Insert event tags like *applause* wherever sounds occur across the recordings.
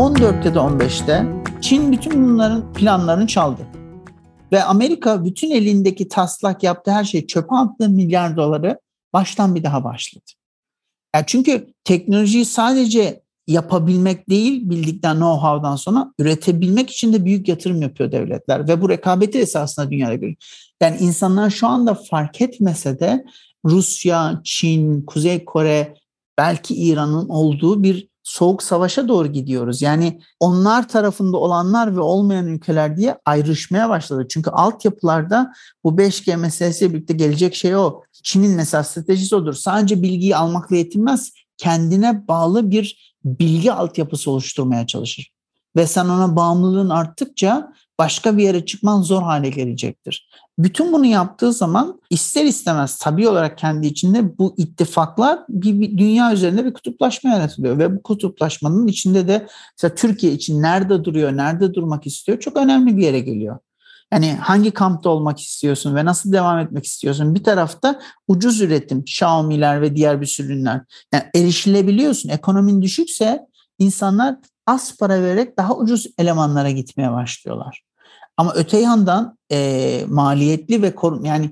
14'te de 15'te Çin bütün bunların planlarını çaldı. Ve Amerika bütün elindeki taslak yaptığı her şeyi çöpe attı milyar doları baştan bir daha başladı. Yani çünkü teknolojiyi sadece yapabilmek değil bildikten know-how'dan sonra üretebilmek için de büyük yatırım yapıyor devletler ve bu rekabeti esasında dünyada görüyor. Yani insanlar şu anda fark etmese de Rusya, Çin, Kuzey Kore, belki İran'ın olduğu bir soğuk savaşa doğru gidiyoruz. Yani onlar tarafında olanlar ve olmayan ülkeler diye ayrışmaya başladı. Çünkü altyapılarda bu 5G meselesiyle birlikte gelecek şey o. Çin'in mesela stratejisi odur. Sadece bilgiyi almakla yetinmez, kendine bağlı bir bilgi altyapısı oluşturmaya çalışır. Ve sen ona bağımlılığın arttıkça başka bir yere çıkman zor hale gelecektir. Bütün bunu yaptığı zaman ister istemez tabii olarak kendi içinde bu ittifaklar bir, bir dünya üzerinde bir kutuplaşma yaratılıyor ve bu kutuplaşmanın içinde de mesela Türkiye için nerede duruyor, nerede durmak istiyor çok önemli bir yere geliyor. Yani hangi kampta olmak istiyorsun ve nasıl devam etmek istiyorsun? Bir tarafta ucuz üretim, Xiaomi'ler ve diğer bir sürü. Yani erişilebiliyorsun. Ekonomin düşükse insanlar az para vererek daha ucuz elemanlara gitmeye başlıyorlar. Ama öte yandan e, maliyetli ve korun yani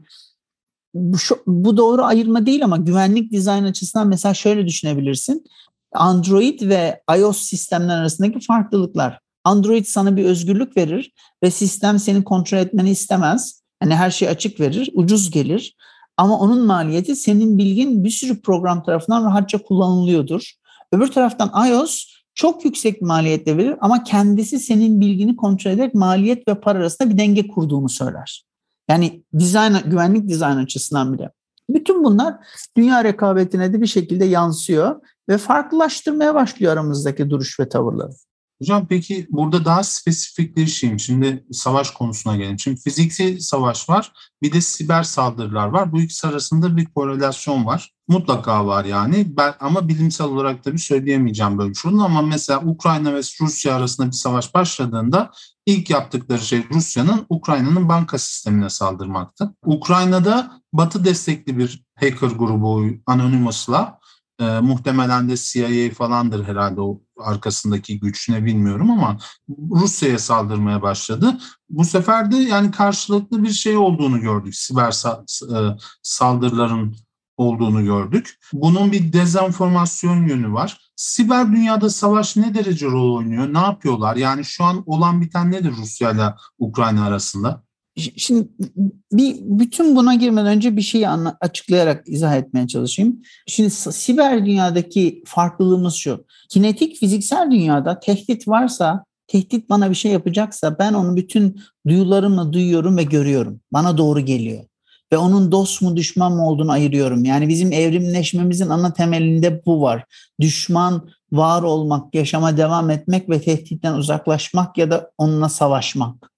bu, şu, bu doğru ayırma değil ama güvenlik dizayn açısından mesela şöyle düşünebilirsin. Android ve iOS sistemler arasındaki farklılıklar. Android sana bir özgürlük verir ve sistem seni kontrol etmeni istemez. Yani her şey açık verir, ucuz gelir. Ama onun maliyeti senin bilgin bir sürü program tarafından rahatça kullanılıyordur. Öbür taraftan iOS çok yüksek maliyetle verir ama kendisi senin bilgini kontrol ederek maliyet ve para arasında bir denge kurduğunu söyler. Yani dizayn, güvenlik dizayn açısından bile. Bütün bunlar dünya rekabetine de bir şekilde yansıyor ve farklılaştırmaya başlıyor aramızdaki duruş ve tavırları. Hocam peki burada daha spesifikleşeyim. Şimdi savaş konusuna gelelim. Şimdi fiziki savaş var bir de siber saldırılar var. Bu ikisi arasında bir korelasyon var. Mutlaka var yani. Ben, ama bilimsel olarak tabii söyleyemeyeceğim böyle şunu ama mesela Ukrayna ve Rusya arasında bir savaş başladığında ilk yaptıkları şey Rusya'nın Ukrayna'nın banka sistemine saldırmaktı. Ukrayna'da Batı destekli bir hacker grubu Anonymous'la e, muhtemelen de CIA falandır herhalde o arkasındaki güç ne bilmiyorum ama Rusya'ya saldırmaya başladı. Bu sefer de yani karşılıklı bir şey olduğunu gördük. Siber sa- e, saldırıların olduğunu gördük. Bunun bir dezenformasyon yönü var. Siber dünyada savaş ne derece rol oynuyor? Ne yapıyorlar? Yani şu an olan biten nedir Rusya ile Ukrayna arasında? Şimdi bir bütün buna girmeden önce bir şeyi anla, açıklayarak izah etmeye çalışayım. Şimdi siber dünyadaki farklılığımız şu. Kinetik fiziksel dünyada tehdit varsa, tehdit bana bir şey yapacaksa ben onu bütün duyularımla duyuyorum ve görüyorum. Bana doğru geliyor. Ve onun dost mu düşman mı olduğunu ayırıyorum. Yani bizim evrimleşmemizin ana temelinde bu var. Düşman var olmak, yaşama devam etmek ve tehditten uzaklaşmak ya da onunla savaşmak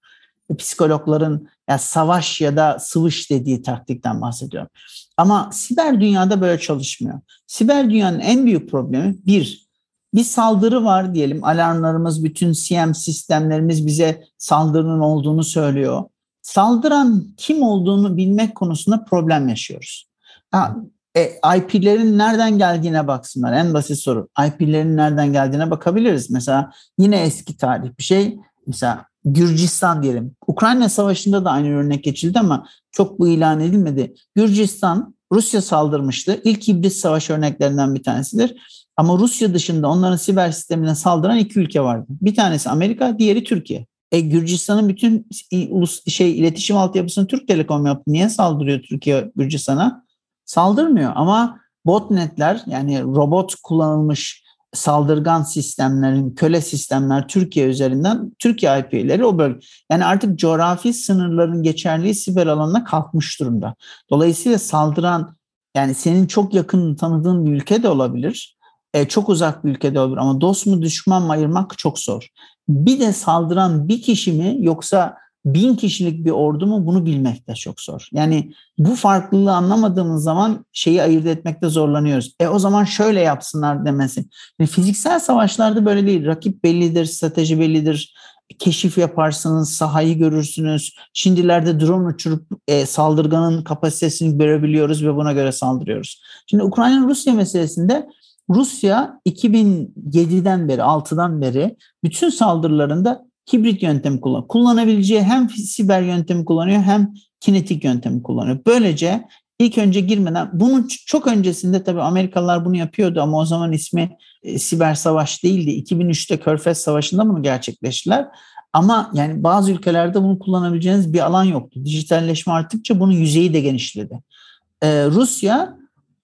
psikologların ya savaş ya da sıvış dediği taktikten bahsediyorum. Ama siber dünyada böyle çalışmıyor. Siber dünyanın en büyük problemi bir, bir saldırı var diyelim. Alarmlarımız, bütün CM sistemlerimiz bize saldırının olduğunu söylüyor. Saldıran kim olduğunu bilmek konusunda problem yaşıyoruz. Ha, e, IP'lerin nereden geldiğine baksınlar. En basit soru. IP'lerin nereden geldiğine bakabiliriz. Mesela yine eski tarih bir şey. Mesela Gürcistan diyelim. Ukrayna Savaşı'nda da aynı örnek geçildi ama çok bu ilan edilmedi. Gürcistan Rusya saldırmıştı. İlk hibrit savaş örneklerinden bir tanesidir. Ama Rusya dışında onların siber sistemine saldıran iki ülke vardı. Bir tanesi Amerika, diğeri Türkiye. E, Gürcistan'ın bütün ulus şey iletişim altyapısını Türk Telekom yaptı. Niye saldırıyor Türkiye Gürcistan'a? Saldırmıyor ama botnetler yani robot kullanılmış saldırgan sistemlerin, köle sistemler Türkiye üzerinden Türkiye IP'leri o bölge. Yani artık coğrafi sınırların geçerliği siber alanına kalkmış durumda. Dolayısıyla saldıran yani senin çok yakın tanıdığın bir ülke de olabilir. E, çok uzak bir ülke de olabilir ama dost mu düşman mı ayırmak çok zor. Bir de saldıran bir kişi mi yoksa bin kişilik bir ordu mu bunu bilmek de çok zor. Yani bu farklılığı anlamadığımız zaman şeyi ayırt etmekte zorlanıyoruz. E o zaman şöyle yapsınlar demesi. Yani fiziksel savaşlarda böyle değil. Rakip bellidir, strateji bellidir. Keşif yaparsınız, sahayı görürsünüz. Şimdilerde drone uçurup e, saldırganın kapasitesini görebiliyoruz ve buna göre saldırıyoruz. Şimdi Ukrayna-Rusya meselesinde Rusya 2007'den beri, 6'dan beri bütün saldırılarında hibrit yöntem kullanıyor. Kullanabileceği hem siber yöntemi kullanıyor hem kinetik yöntemi kullanıyor. Böylece ilk önce girmeden bunun çok öncesinde tabii Amerikalılar bunu yapıyordu ama o zaman ismi e, siber savaş değildi. 2003'te Körfez Savaşı'nda bunu gerçekleştiler. Ama yani bazı ülkelerde bunu kullanabileceğiniz bir alan yoktu. Dijitalleşme arttıkça bunun yüzeyi de genişledi. Ee, Rusya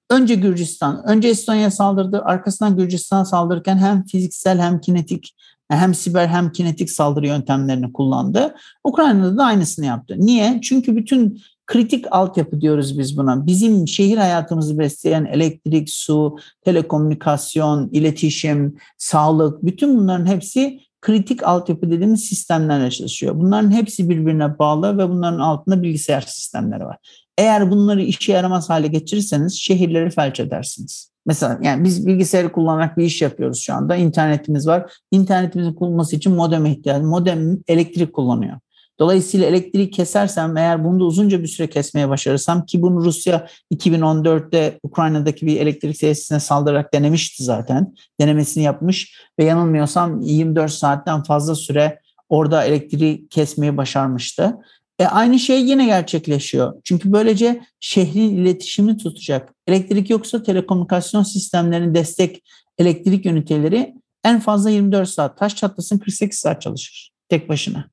önce Gürcistan, önce Estonya saldırdı, arkasından Gürcistan saldırırken hem fiziksel hem kinetik hem siber hem kinetik saldırı yöntemlerini kullandı. Ukrayna'da da aynısını yaptı. Niye? Çünkü bütün kritik altyapı diyoruz biz buna. Bizim şehir hayatımızı besleyen elektrik, su, telekomünikasyon, iletişim, sağlık, bütün bunların hepsi kritik altyapı dediğimiz sistemlerle çalışıyor. Bunların hepsi birbirine bağlı ve bunların altında bilgisayar sistemleri var. Eğer bunları işe yaramaz hale getirirseniz şehirleri felç edersiniz. Mesela yani biz bilgisayarı kullanarak bir iş yapıyoruz şu anda. İnternetimiz var. İnternetimizin kurulması için modem ihtiyacı. Modem elektrik kullanıyor. Dolayısıyla elektriği kesersem eğer bunu da uzunca bir süre kesmeye başarırsam ki bunu Rusya 2014'te Ukrayna'daki bir elektrik tesisine saldırarak denemişti zaten. Denemesini yapmış ve yanılmıyorsam 24 saatten fazla süre orada elektriği kesmeyi başarmıştı. E aynı şey yine gerçekleşiyor. Çünkü böylece şehrin iletişimi tutacak. Elektrik yoksa telekomünikasyon sistemlerinin destek elektrik üniteleri en fazla 24 saat, taş çatlasın 48 saat çalışır tek başına.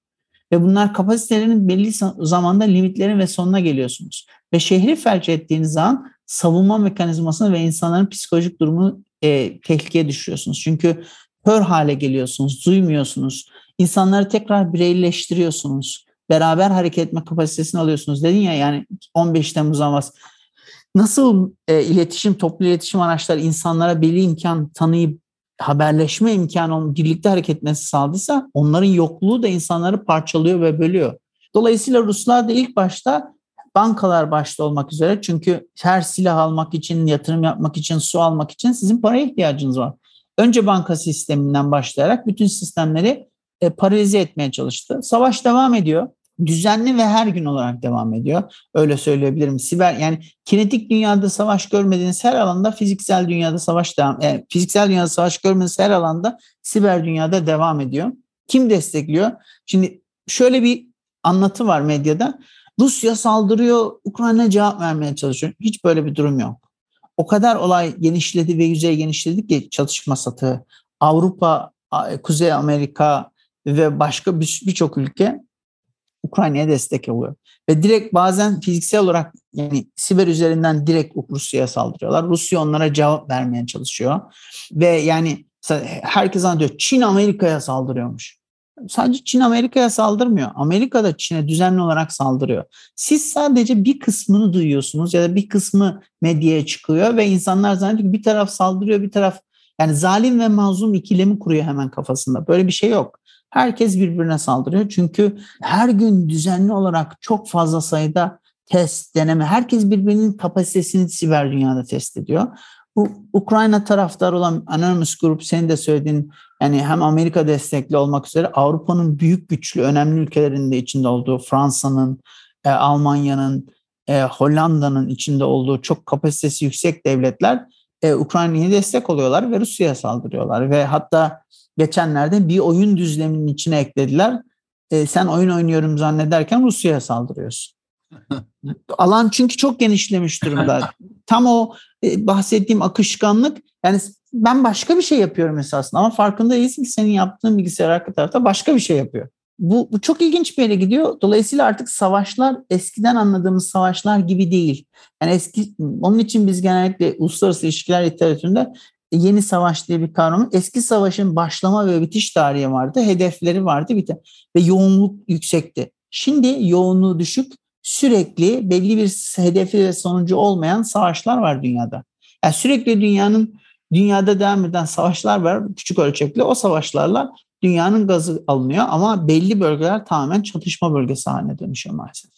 Ve bunlar kapasitelerinin belli zamanda limitlerin ve sonuna geliyorsunuz. Ve şehri felç ettiğiniz zaman savunma mekanizmasını ve insanların psikolojik durumu e, tehlikeye düşürüyorsunuz. Çünkü kör hale geliyorsunuz, duymuyorsunuz. İnsanları tekrar bireyleştiriyorsunuz. Beraber hareket etme kapasitesini alıyorsunuz. Dedin ya yani 15 Temmuz'dan bahs. Nasıl e, iletişim, toplu iletişim araçları insanlara belli imkan tanıyıp haberleşme imkanı birlikte hareket etmesi sağladıysa onların yokluğu da insanları parçalıyor ve bölüyor. Dolayısıyla Ruslar da ilk başta bankalar başta olmak üzere çünkü her silah almak için, yatırım yapmak için, su almak için sizin paraya ihtiyacınız var. Önce banka sisteminden başlayarak bütün sistemleri e, paralize etmeye çalıştı. Savaş devam ediyor düzenli ve her gün olarak devam ediyor. Öyle söyleyebilirim. Siber yani kinetik dünyada savaş görmediğiniz her alanda fiziksel dünyada savaş devam e, fiziksel dünyada savaş görmediğiniz her alanda siber dünyada devam ediyor. Kim destekliyor? Şimdi şöyle bir anlatı var medyada. Rusya saldırıyor, Ukrayna cevap vermeye çalışıyor. Hiç böyle bir durum yok. O kadar olay genişledi ve yüzey genişledi ki çatışma satı. Avrupa, Kuzey Amerika ve başka birçok ülke Ukrayna'ya destek oluyor. Ve direkt bazen fiziksel olarak yani siber üzerinden direkt Rusya'ya saldırıyorlar. Rusya onlara cevap vermeye çalışıyor. Ve yani herkes anlıyor Çin Amerika'ya saldırıyormuş. Sadece Çin Amerika'ya saldırmıyor. Amerika da Çin'e düzenli olarak saldırıyor. Siz sadece bir kısmını duyuyorsunuz ya da bir kısmı medyaya çıkıyor ve insanlar zannediyor ki bir taraf saldırıyor bir taraf yani zalim ve mazlum ikilemi kuruyor hemen kafasında. Böyle bir şey yok. Herkes birbirine saldırıyor. Çünkü her gün düzenli olarak çok fazla sayıda test, deneme, herkes birbirinin kapasitesini siber dünyada test ediyor. Bu Ukrayna taraftarı olan Anonymous Group senin de söylediğin yani hem Amerika destekli olmak üzere Avrupa'nın büyük güçlü önemli ülkelerinde içinde olduğu Fransa'nın, e, Almanya'nın, e, Hollanda'nın içinde olduğu çok kapasitesi yüksek devletler e, Ukrayna'ya destek oluyorlar ve Rusya'ya saldırıyorlar ve hatta geçenlerde bir oyun düzleminin içine eklediler. E, sen oyun oynuyorum zannederken Rusya'ya saldırıyorsun. *laughs* Alan çünkü çok genişlemiş durumda. *laughs* Tam o e, bahsettiğim akışkanlık yani ben başka bir şey yapıyorum esasında ama farkında değilsin ki senin yaptığın bilgisayar arka tarafta başka bir şey yapıyor. Bu, bu çok ilginç bir yere gidiyor. Dolayısıyla artık savaşlar eskiden anladığımız savaşlar gibi değil. Yani eski onun için biz genellikle uluslararası ilişkiler literatüründe yeni savaş diye bir kavram. Eski savaşın başlama ve bitiş tarihi vardı. Hedefleri vardı bite ve yoğunluk yüksekti. Şimdi yoğunluğu düşük, sürekli belli bir hedefi ve sonucu olmayan savaşlar var dünyada. Yani sürekli dünyanın dünyada devam eden savaşlar var küçük ölçekli. O savaşlarla dünyanın gazı alınıyor ama belli bölgeler tamamen çatışma bölgesi haline dönüşüyor maalesef.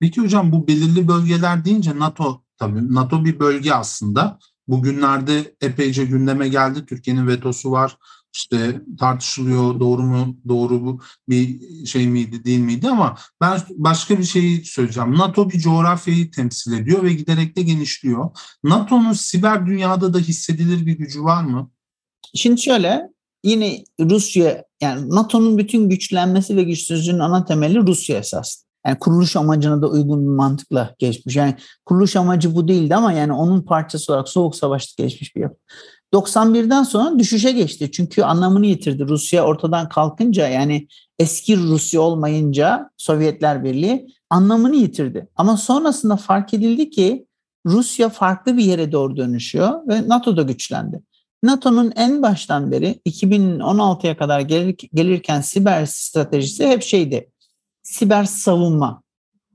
Peki hocam bu belirli bölgeler deyince NATO tabii NATO bir bölge aslında. Bugünlerde epeyce gündeme geldi. Türkiye'nin vetosu var. işte tartışılıyor doğru mu doğru bu bir şey miydi değil miydi ama ben başka bir şeyi söyleyeceğim. NATO bir coğrafyayı temsil ediyor ve giderek de genişliyor. NATO'nun siber dünyada da hissedilir bir gücü var mı? Şimdi şöyle yine Rusya yani NATO'nun bütün güçlenmesi ve güçsüzlüğün ana temeli Rusya esas. Yani kuruluş amacına da uygun bir mantıkla geçmiş. Yani kuruluş amacı bu değildi ama yani onun parçası olarak Soğuk Savaş'ta geçmiş bir yapı. 91'den sonra düşüşe geçti. Çünkü anlamını yitirdi. Rusya ortadan kalkınca yani eski Rusya olmayınca Sovyetler Birliği anlamını yitirdi. Ama sonrasında fark edildi ki Rusya farklı bir yere doğru dönüşüyor ve NATO da güçlendi. NATO'nun en baştan beri 2016'ya kadar gelir, gelirken siber stratejisi hep şeydi. Siber savunma.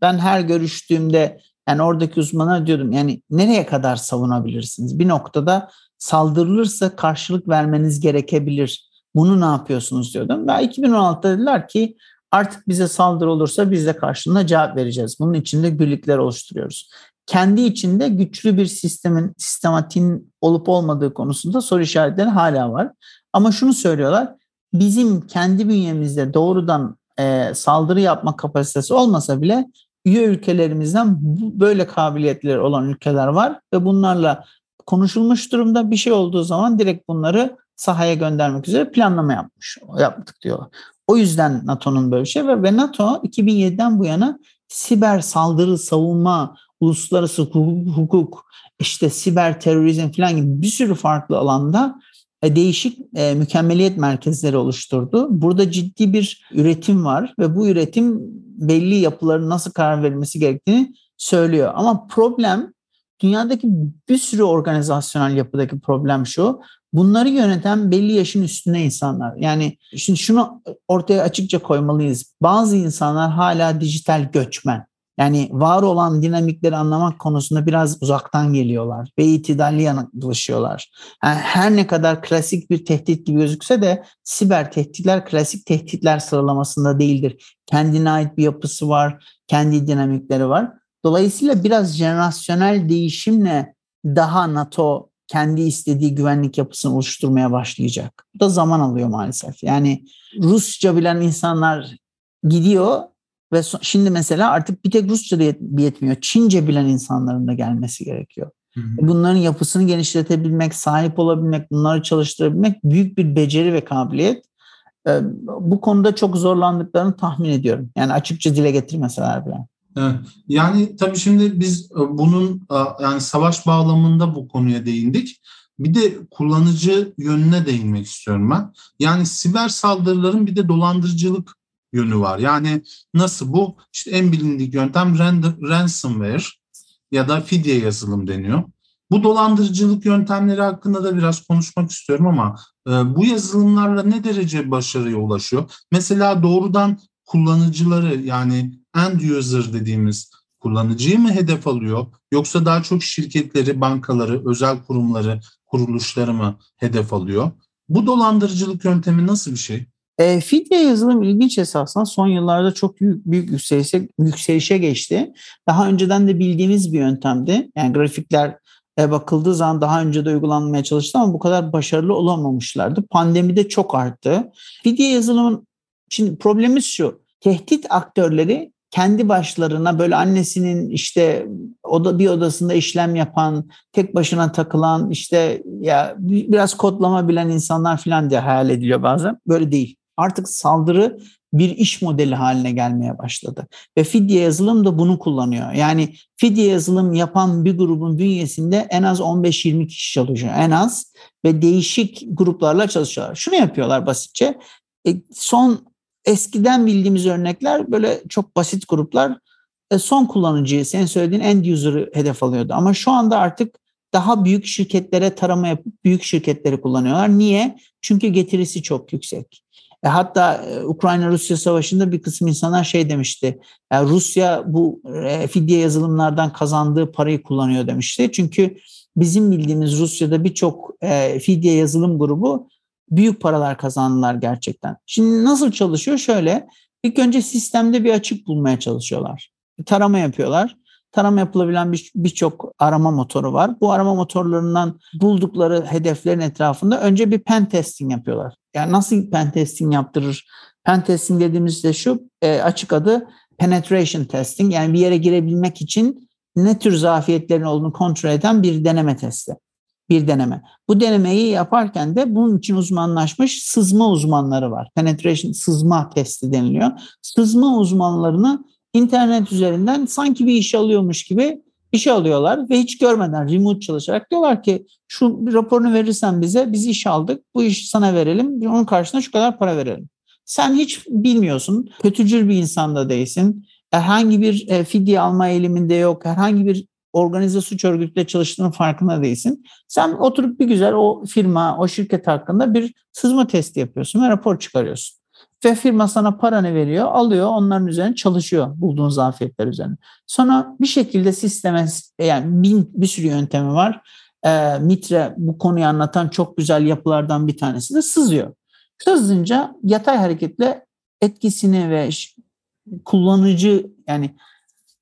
Ben her görüştüğümde yani oradaki uzmana diyordum yani nereye kadar savunabilirsiniz? Bir noktada saldırılırsa karşılık vermeniz gerekebilir. Bunu ne yapıyorsunuz diyordum. Ve 2016'da dediler ki artık bize saldırı olursa biz de karşılığında cevap vereceğiz. Bunun için birlikler oluşturuyoruz. Kendi içinde güçlü bir sistemin, sistematiğin olup olmadığı konusunda soru işaretleri hala var. Ama şunu söylüyorlar, bizim kendi bünyemizde doğrudan e, saldırı yapma kapasitesi olmasa bile üye ülkelerimizden böyle kabiliyetleri olan ülkeler var ve bunlarla konuşulmuş durumda bir şey olduğu zaman direkt bunları sahaya göndermek üzere planlama yapmış yaptık diyorlar. O yüzden NATO'nun böyle bir şey ve, ve NATO 2007'den bu yana siber saldırı, savunma, uluslararası hukuk, hukuk işte siber terörizm falan gibi bir sürü farklı alanda değişik e, mükemmeliyet merkezleri oluşturdu. Burada ciddi bir üretim var ve bu üretim belli yapıların nasıl karar verilmesi gerektiğini söylüyor. Ama problem dünyadaki bir sürü organizasyonel yapıdaki problem şu. Bunları yöneten belli yaşın üstünde insanlar. Yani şimdi şunu ortaya açıkça koymalıyız. Bazı insanlar hala dijital göçmen. Yani var olan dinamikleri anlamak konusunda biraz uzaktan geliyorlar ve itidalli yaklaşıyorlar. Yani her ne kadar klasik bir tehdit gibi gözükse de siber tehditler klasik tehditler sıralamasında değildir. Kendine ait bir yapısı var, kendi dinamikleri var. Dolayısıyla biraz jenerasyonel değişimle daha NATO kendi istediği güvenlik yapısını oluşturmaya başlayacak. Bu da zaman alıyor maalesef. Yani Rusça bilen insanlar gidiyor ve şimdi mesela artık bir tek Rusça da yetmiyor. Çince bilen insanların da gelmesi gerekiyor. Hı hı. Bunların yapısını genişletebilmek, sahip olabilmek, bunları çalıştırabilmek büyük bir beceri ve kabiliyet. Bu konuda çok zorlandıklarını tahmin ediyorum. Yani açıkça dile getirmeseler bile. Evet. Yani tabii şimdi biz e, bunun e, yani savaş bağlamında bu konuya değindik. Bir de kullanıcı yönüne değinmek istiyorum ben. Yani siber saldırıların bir de dolandırıcılık yönü var. Yani nasıl bu? İşte en bilindik yöntem ransomware ya da fidye yazılım deniyor. Bu dolandırıcılık yöntemleri hakkında da biraz konuşmak istiyorum ama e, bu yazılımlarla ne derece başarıya ulaşıyor? Mesela doğrudan kullanıcıları yani end user dediğimiz kullanıcıyı mı hedef alıyor yoksa daha çok şirketleri, bankaları, özel kurumları, kuruluşları mı hedef alıyor? Bu dolandırıcılık yöntemi nasıl bir şey? E, fidye yazılım ilginç esasında son yıllarda çok büyük, büyük yükselişe, yükselişe geçti. Daha önceden de bildiğimiz bir yöntemdi. Yani grafikler e, bakıldığı zaman daha önce de uygulanmaya çalıştı ama bu kadar başarılı olamamışlardı. Pandemide çok arttı. Fidye yazılımın şimdi problemimiz şu. Tehdit aktörleri kendi başlarına böyle annesinin işte oda bir odasında işlem yapan, tek başına takılan işte ya biraz kodlama bilen insanlar falan diye hayal ediliyor bazen. Böyle değil. Artık saldırı bir iş modeli haline gelmeye başladı. Ve fidye yazılım da bunu kullanıyor. Yani fidye yazılım yapan bir grubun bünyesinde en az 15-20 kişi çalışıyor. En az ve değişik gruplarla çalışıyorlar. Şunu yapıyorlar basitçe. E, son eskiden bildiğimiz örnekler böyle çok basit gruplar e, son kullanıcıyı senin söylediğin end user'ı hedef alıyordu. Ama şu anda artık daha büyük şirketlere tarama yapıp büyük şirketleri kullanıyorlar. Niye? Çünkü getirisi çok yüksek. E, hatta e, Ukrayna-Rusya savaşında bir kısım insanlar şey demişti. Yani Rusya bu e, fidye yazılımlardan kazandığı parayı kullanıyor demişti. Çünkü bizim bildiğimiz Rusya'da birçok e, fidye yazılım grubu büyük paralar kazandılar gerçekten. Şimdi nasıl çalışıyor? Şöyle, ilk önce sistemde bir açık bulmaya çalışıyorlar. Bir tarama yapıyorlar. Tarama yapılabilen birçok bir arama motoru var. Bu arama motorlarından buldukları hedeflerin etrafında önce bir pen testing yapıyorlar. Yani nasıl pen testing yaptırır? Pen testing dediğimiz de şu e, açık adı penetration testing. Yani bir yere girebilmek için ne tür zafiyetlerin olduğunu kontrol eden bir deneme testi. Bir deneme. Bu denemeyi yaparken de bunun için uzmanlaşmış sızma uzmanları var. Penetration sızma testi deniliyor. Sızma uzmanlarını internet üzerinden sanki bir iş alıyormuş gibi işe alıyorlar ve hiç görmeden remote çalışarak diyorlar ki şu raporunu verirsen bize biz iş aldık bu işi sana verelim onun karşılığında şu kadar para verelim. Sen hiç bilmiyorsun kötücül bir insan da değilsin herhangi bir e, fidye alma eğiliminde yok herhangi bir organize suç örgütüyle çalıştığının farkında değilsin. Sen oturup bir güzel o firma o şirket hakkında bir sızma testi yapıyorsun ve rapor çıkarıyorsun. Ve firma sana paranı veriyor, alıyor, onların üzerine çalışıyor bulduğun zafiyetler üzerine. Sonra bir şekilde sisteme, yani bin, bir sürü yöntemi var. E, Mitre bu konuyu anlatan çok güzel yapılardan bir tanesi de sızıyor. Sızınca yatay hareketle etkisini ve kullanıcı yani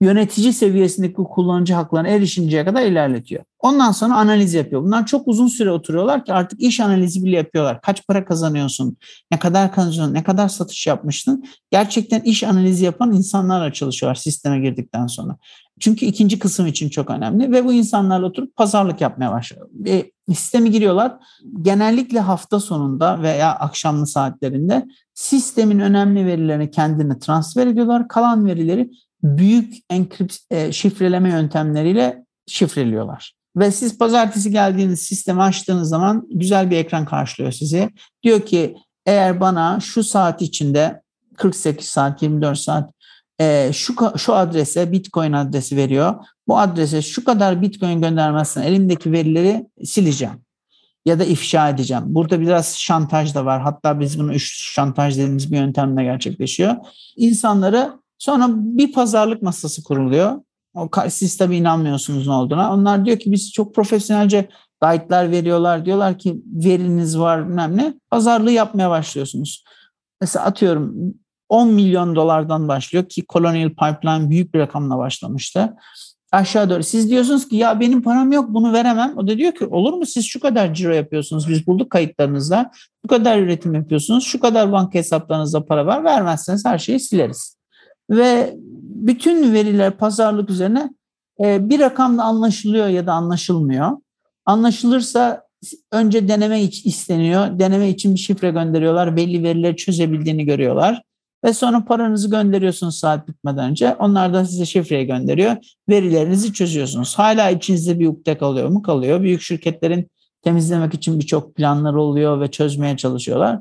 yönetici seviyesindeki kullanıcı haklarına erişinceye kadar ilerletiyor. Ondan sonra analiz yapıyor. Bunlar çok uzun süre oturuyorlar ki artık iş analizi bile yapıyorlar. Kaç para kazanıyorsun? Ne kadar kazanıyorsun? Ne kadar satış yapmıştın? Gerçekten iş analizi yapan insanlarla çalışıyorlar sisteme girdikten sonra. Çünkü ikinci kısım için çok önemli ve bu insanlarla oturup pazarlık yapmaya başlıyor. E, sisteme giriyorlar. Genellikle hafta sonunda veya akşamlı saatlerinde sistemin önemli verilerini kendine transfer ediyorlar. Kalan verileri büyük enkript e, şifreleme yöntemleriyle şifreliyorlar. Ve siz pazartesi geldiğiniz sistemi açtığınız zaman güzel bir ekran karşılıyor sizi. Diyor ki eğer bana şu saat içinde 48 saat 24 saat e, şu şu adrese Bitcoin adresi veriyor. Bu adrese şu kadar Bitcoin göndermezsen elimdeki verileri sileceğim ya da ifşa edeceğim. Burada biraz şantaj da var. Hatta biz bunu üç şantaj dediğimiz bir yöntemle gerçekleşiyor. İnsanları sonra bir pazarlık masası kuruluyor. O siz tabii inanmıyorsunuz ne olduğuna. Onlar diyor ki biz çok profesyonelce guide'lar veriyorlar. Diyorlar ki veriniz var bilmem ne. Pazarlığı yapmaya başlıyorsunuz. Mesela atıyorum 10 milyon dolardan başlıyor ki Colonial Pipeline büyük bir rakamla başlamıştı. Aşağı doğru. Siz diyorsunuz ki ya benim param yok bunu veremem. O da diyor ki olur mu siz şu kadar ciro yapıyorsunuz biz bulduk kayıtlarınızda. Bu kadar üretim yapıyorsunuz. Şu kadar banka hesaplarınızda para var. Vermezseniz her şeyi sileriz. Ve bütün veriler pazarlık üzerine e, bir rakamla anlaşılıyor ya da anlaşılmıyor. Anlaşılırsa önce deneme isteniyor. Deneme için bir şifre gönderiyorlar. Belli verileri çözebildiğini görüyorlar. Ve sonra paranızı gönderiyorsunuz saat bitmeden önce. Onlar da size şifreyi gönderiyor. Verilerinizi çözüyorsunuz. Hala içinizde bir ukde kalıyor mu? Kalıyor. Büyük şirketlerin temizlemek için birçok planları oluyor ve çözmeye çalışıyorlar.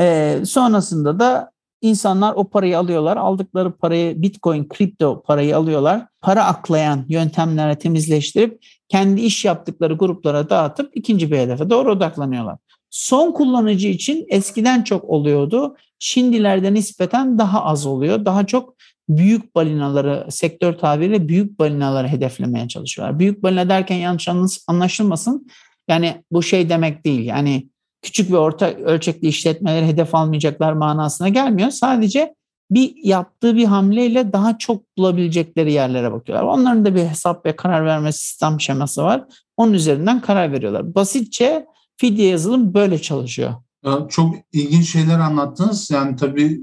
Ee, sonrasında da insanlar o parayı alıyorlar. Aldıkları parayı Bitcoin, kripto parayı alıyorlar. Para aklayan yöntemlerle temizleştirip kendi iş yaptıkları gruplara dağıtıp ikinci bir hedefe doğru odaklanıyorlar. Son kullanıcı için eskiden çok oluyordu. Şimdilerde nispeten daha az oluyor. Daha çok büyük balinaları, sektör tabiriyle büyük balinaları hedeflemeye çalışıyorlar. Büyük balina derken yanlış anlaşılmasın. Yani bu şey demek değil. Yani küçük ve orta ölçekli işletmeleri hedef almayacaklar manasına gelmiyor. Sadece bir yaptığı bir hamleyle daha çok bulabilecekleri yerlere bakıyorlar. Onların da bir hesap ve karar verme sistem şeması var. Onun üzerinden karar veriyorlar. Basitçe fidye yazılım böyle çalışıyor. Çok ilginç şeyler anlattınız. Yani tabii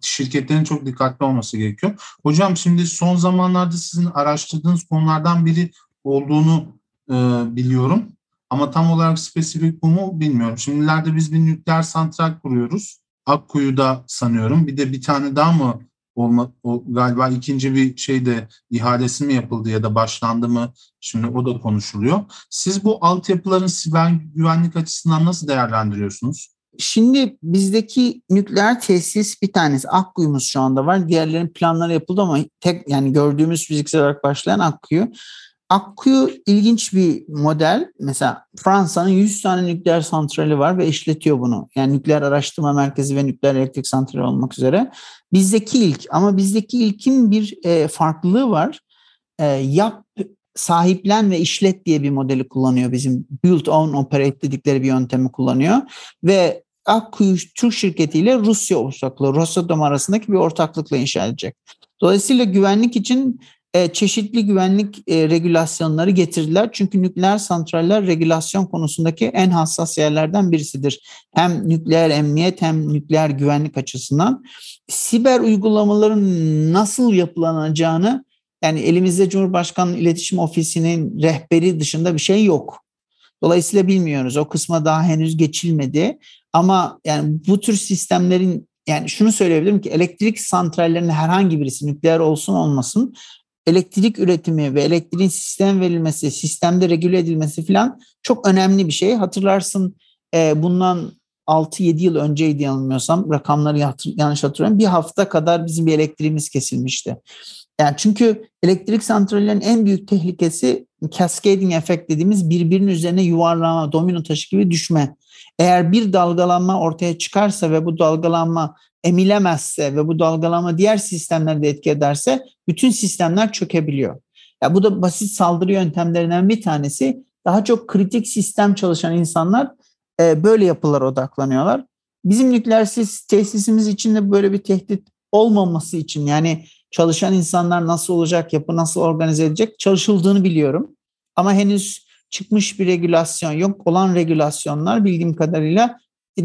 şirketlerin çok dikkatli olması gerekiyor. Hocam şimdi son zamanlarda sizin araştırdığınız konulardan biri olduğunu e, biliyorum. Ama tam olarak spesifik bu mu bilmiyorum. Şimdilerde biz bir nükleer santral kuruyoruz. Akkuyu'da sanıyorum. Bir de bir tane daha mı olma, o galiba ikinci bir şeyde ihalesi mi yapıldı ya da başlandı mı şimdi o da konuşuluyor. Siz bu altyapıların siber güvenlik açısından nasıl değerlendiriyorsunuz? Şimdi bizdeki nükleer tesis bir tanesi Akkuyu'muz şu anda var. Diğerlerin planları yapıldı ama tek yani gördüğümüz fiziksel olarak başlayan Akkuyu. Akkuyu ilginç bir model. Mesela Fransa'nın 100 tane nükleer santrali var ve işletiyor bunu. Yani nükleer araştırma merkezi ve nükleer elektrik santrali olmak üzere. Bizdeki ilk ama bizdeki ilkin bir e, farklılığı var. E, yap, sahiplen ve işlet diye bir modeli kullanıyor bizim build own operate dedikleri bir yöntemi kullanıyor ve Akkuyu Türk şirketiyle Rusya ortaklığı, Rosatom arasındaki bir ortaklıkla inşa edecek. Dolayısıyla güvenlik için e, çeşitli güvenlik e, regülasyonları getirdiler. Çünkü nükleer santraller regülasyon konusundaki en hassas yerlerden birisidir. Hem nükleer emniyet hem nükleer güvenlik açısından. Siber uygulamaların nasıl yapılanacağını yani elimizde Cumhurbaşkanı İletişim Ofisi'nin rehberi dışında bir şey yok. Dolayısıyla bilmiyoruz. O kısma daha henüz geçilmedi. Ama yani bu tür sistemlerin yani şunu söyleyebilirim ki elektrik santrallerinin herhangi birisi nükleer olsun olmasın elektrik üretimi ve elektriğin sistem verilmesi, sistemde regüle edilmesi falan çok önemli bir şey. Hatırlarsın e, bundan 6-7 yıl önceydi yanılmıyorsam rakamları yanlış hatırlıyorum. Bir hafta kadar bizim bir elektriğimiz kesilmişti. Yani çünkü elektrik santrallerinin en büyük tehlikesi cascading efekt dediğimiz birbirinin üzerine yuvarlama, domino taşı gibi düşme. Eğer bir dalgalanma ortaya çıkarsa ve bu dalgalanma emilemezse ve bu dalgalanma diğer sistemlerde etki ederse bütün sistemler çökebiliyor. Ya bu da basit saldırı yöntemlerinden bir tanesi. Daha çok kritik sistem çalışan insanlar e, böyle yapılara odaklanıyorlar. Bizim nükleer tesisimiz için de böyle bir tehdit olmaması için yani çalışan insanlar nasıl olacak, yapı nasıl organize edecek çalışıldığını biliyorum. Ama henüz çıkmış bir regülasyon yok. Olan regülasyonlar bildiğim kadarıyla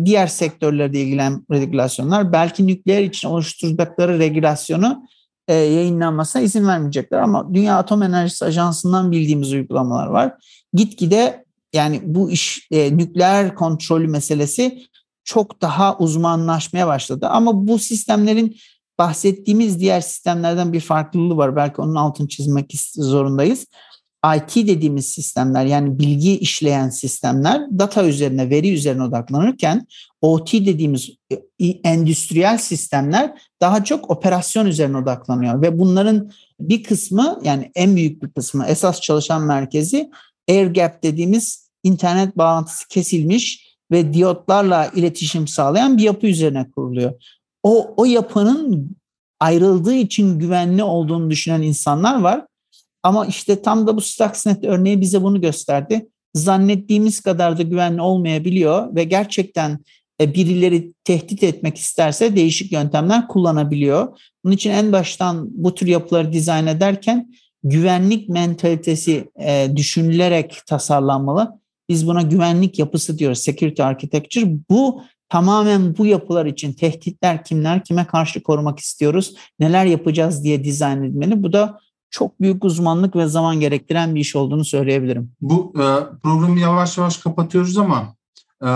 diğer sektörlerde ilgilen regülasyonlar. Belki nükleer için oluşturdukları regülasyonu e, yayınlanmasına izin vermeyecekler. Ama Dünya Atom Enerjisi Ajansı'ndan bildiğimiz uygulamalar var. Gitgide yani bu iş e, nükleer kontrolü meselesi çok daha uzmanlaşmaya başladı. Ama bu sistemlerin bahsettiğimiz diğer sistemlerden bir farklılığı var. Belki onun altını çizmek zorundayız. IT dediğimiz sistemler yani bilgi işleyen sistemler data üzerine, veri üzerine odaklanırken OT dediğimiz e, endüstriyel sistemler daha çok operasyon üzerine odaklanıyor ve bunların bir kısmı yani en büyük bir kısmı esas çalışan merkezi air gap dediğimiz internet bağlantısı kesilmiş ve diyotlarla iletişim sağlayan bir yapı üzerine kuruluyor. O, o yapının ayrıldığı için güvenli olduğunu düşünen insanlar var ama işte tam da bu Stuxnet örneği bize bunu gösterdi. Zannettiğimiz kadar da güvenli olmayabiliyor ve gerçekten e, birileri tehdit etmek isterse değişik yöntemler kullanabiliyor. Bunun için en baştan bu tür yapıları dizayn ederken güvenlik mentalitesi e, düşünülerek tasarlanmalı. Biz buna güvenlik yapısı diyoruz, security architecture. Bu tamamen bu yapılar için tehditler kimler, kime karşı korumak istiyoruz, neler yapacağız diye dizayn edilmeli. Bu da çok büyük uzmanlık ve zaman gerektiren bir iş olduğunu söyleyebilirim. Bu e, programı yavaş yavaş kapatıyoruz ama e,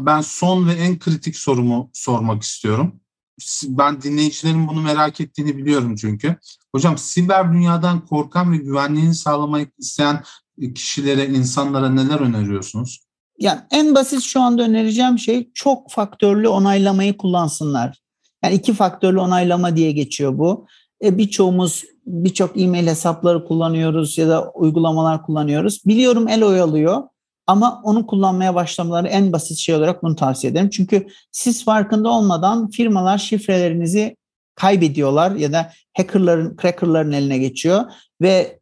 ben son ve en kritik sorumu sormak istiyorum. Ben dinleyicilerin bunu merak ettiğini biliyorum çünkü. Hocam siber dünyadan korkan ve güvenliğini sağlamak isteyen kişilere, insanlara neler öneriyorsunuz? Yani en basit şu anda önereceğim şey çok faktörlü onaylamayı kullansınlar. Yani iki faktörlü onaylama diye geçiyor bu. E, birçoğumuz birçok e-mail hesapları kullanıyoruz ya da uygulamalar kullanıyoruz. Biliyorum el oyalıyor ama onu kullanmaya başlamaları en basit şey olarak bunu tavsiye ederim. Çünkü siz farkında olmadan firmalar şifrelerinizi kaybediyorlar ya da hackerların, crackerların eline geçiyor ve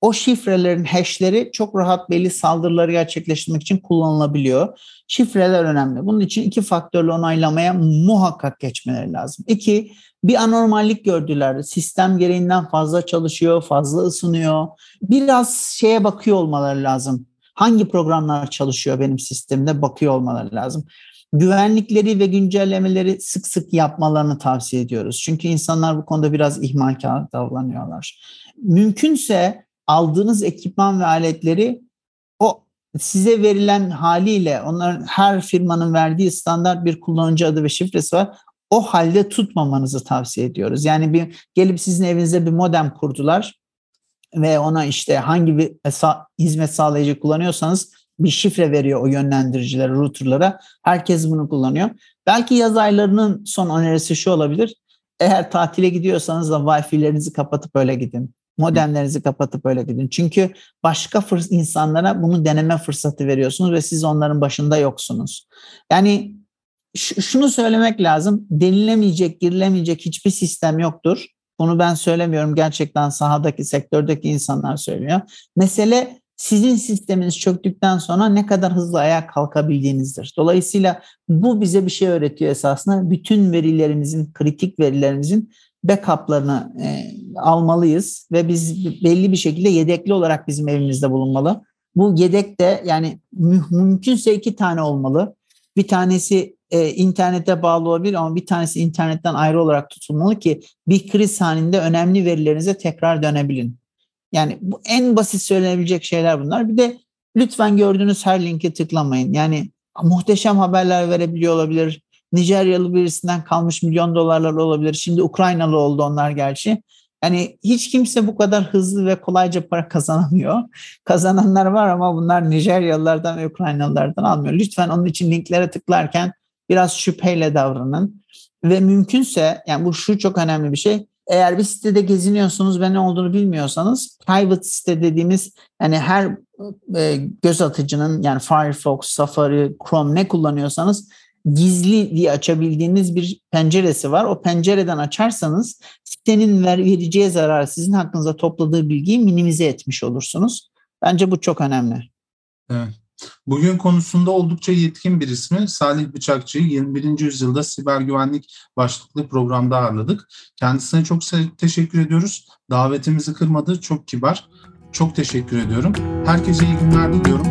o şifrelerin hashleri çok rahat belli saldırıları gerçekleştirmek için kullanılabiliyor. Şifreler önemli. Bunun için iki faktörlü onaylamaya muhakkak geçmeleri lazım. İki, bir anormallik gördüler. Sistem gereğinden fazla çalışıyor, fazla ısınıyor. Biraz şeye bakıyor olmaları lazım. Hangi programlar çalışıyor benim sistemde bakıyor olmaları lazım. Güvenlikleri ve güncellemeleri sık sık yapmalarını tavsiye ediyoruz. Çünkü insanlar bu konuda biraz ihmalkar davranıyorlar. Mümkünse aldığınız ekipman ve aletleri o size verilen haliyle onların her firmanın verdiği standart bir kullanıcı adı ve şifresi var. O halde tutmamanızı tavsiye ediyoruz. Yani bir gelip sizin evinizde bir modem kurdular ve ona işte hangi bir hizmet sağlayıcı kullanıyorsanız bir şifre veriyor o yönlendiricilere, routerlara. Herkes bunu kullanıyor. Belki yaz aylarının son önerisi şu olabilir. Eğer tatile gidiyorsanız da Wi-Fi'lerinizi kapatıp öyle gidin. Modemlerinizi kapatıp öyle gidin. Çünkü başka fırs insanlara bunu deneme fırsatı veriyorsunuz ve siz onların başında yoksunuz. Yani şunu söylemek lazım. Denilemeyecek, girilemeyecek hiçbir sistem yoktur. Bunu ben söylemiyorum. Gerçekten sahadaki, sektördeki insanlar söylüyor. Mesele sizin sisteminiz çöktükten sonra ne kadar hızlı ayağa kalkabildiğinizdir. Dolayısıyla bu bize bir şey öğretiyor esasında. Bütün verilerimizin, kritik verilerimizin backup'larını e, almalıyız ve biz belli bir şekilde yedekli olarak bizim evimizde bulunmalı. Bu yedek de yani mü- mümkünse iki tane olmalı. Bir tanesi e, internete bağlı olabilir ama bir tanesi internetten ayrı olarak tutulmalı ki bir kriz halinde önemli verilerinize tekrar dönebilin. Yani bu en basit söylenebilecek şeyler bunlar. Bir de lütfen gördüğünüz her linke tıklamayın. Yani muhteşem haberler verebiliyor olabilir. Nijeryalı birisinden kalmış milyon dolarlar olabilir. Şimdi Ukraynalı oldu onlar gerçi. Yani hiç kimse bu kadar hızlı ve kolayca para kazanamıyor. Kazananlar var ama bunlar Nijeryalılardan ve Ukraynalılardan almıyor. Lütfen onun için linklere tıklarken biraz şüpheyle davranın. Ve mümkünse yani bu şu çok önemli bir şey. Eğer bir sitede geziniyorsunuz ve ne olduğunu bilmiyorsanız private site dediğimiz yani her e, göz atıcının yani Firefox, Safari, Chrome ne kullanıyorsanız gizli diye açabildiğiniz bir penceresi var. O pencereden açarsanız sitenin ver, vereceği zararı sizin hakkınızda topladığı bilgiyi minimize etmiş olursunuz. Bence bu çok önemli. Evet. Bugün konusunda oldukça yetkin bir ismi Salih Bıçakçı'yı 21. yüzyılda siber güvenlik başlıklı programda ağırladık. Kendisine çok teşekkür ediyoruz. Davetimizi kırmadı, çok kibar. Çok teşekkür ediyorum. Herkese iyi günler diliyorum.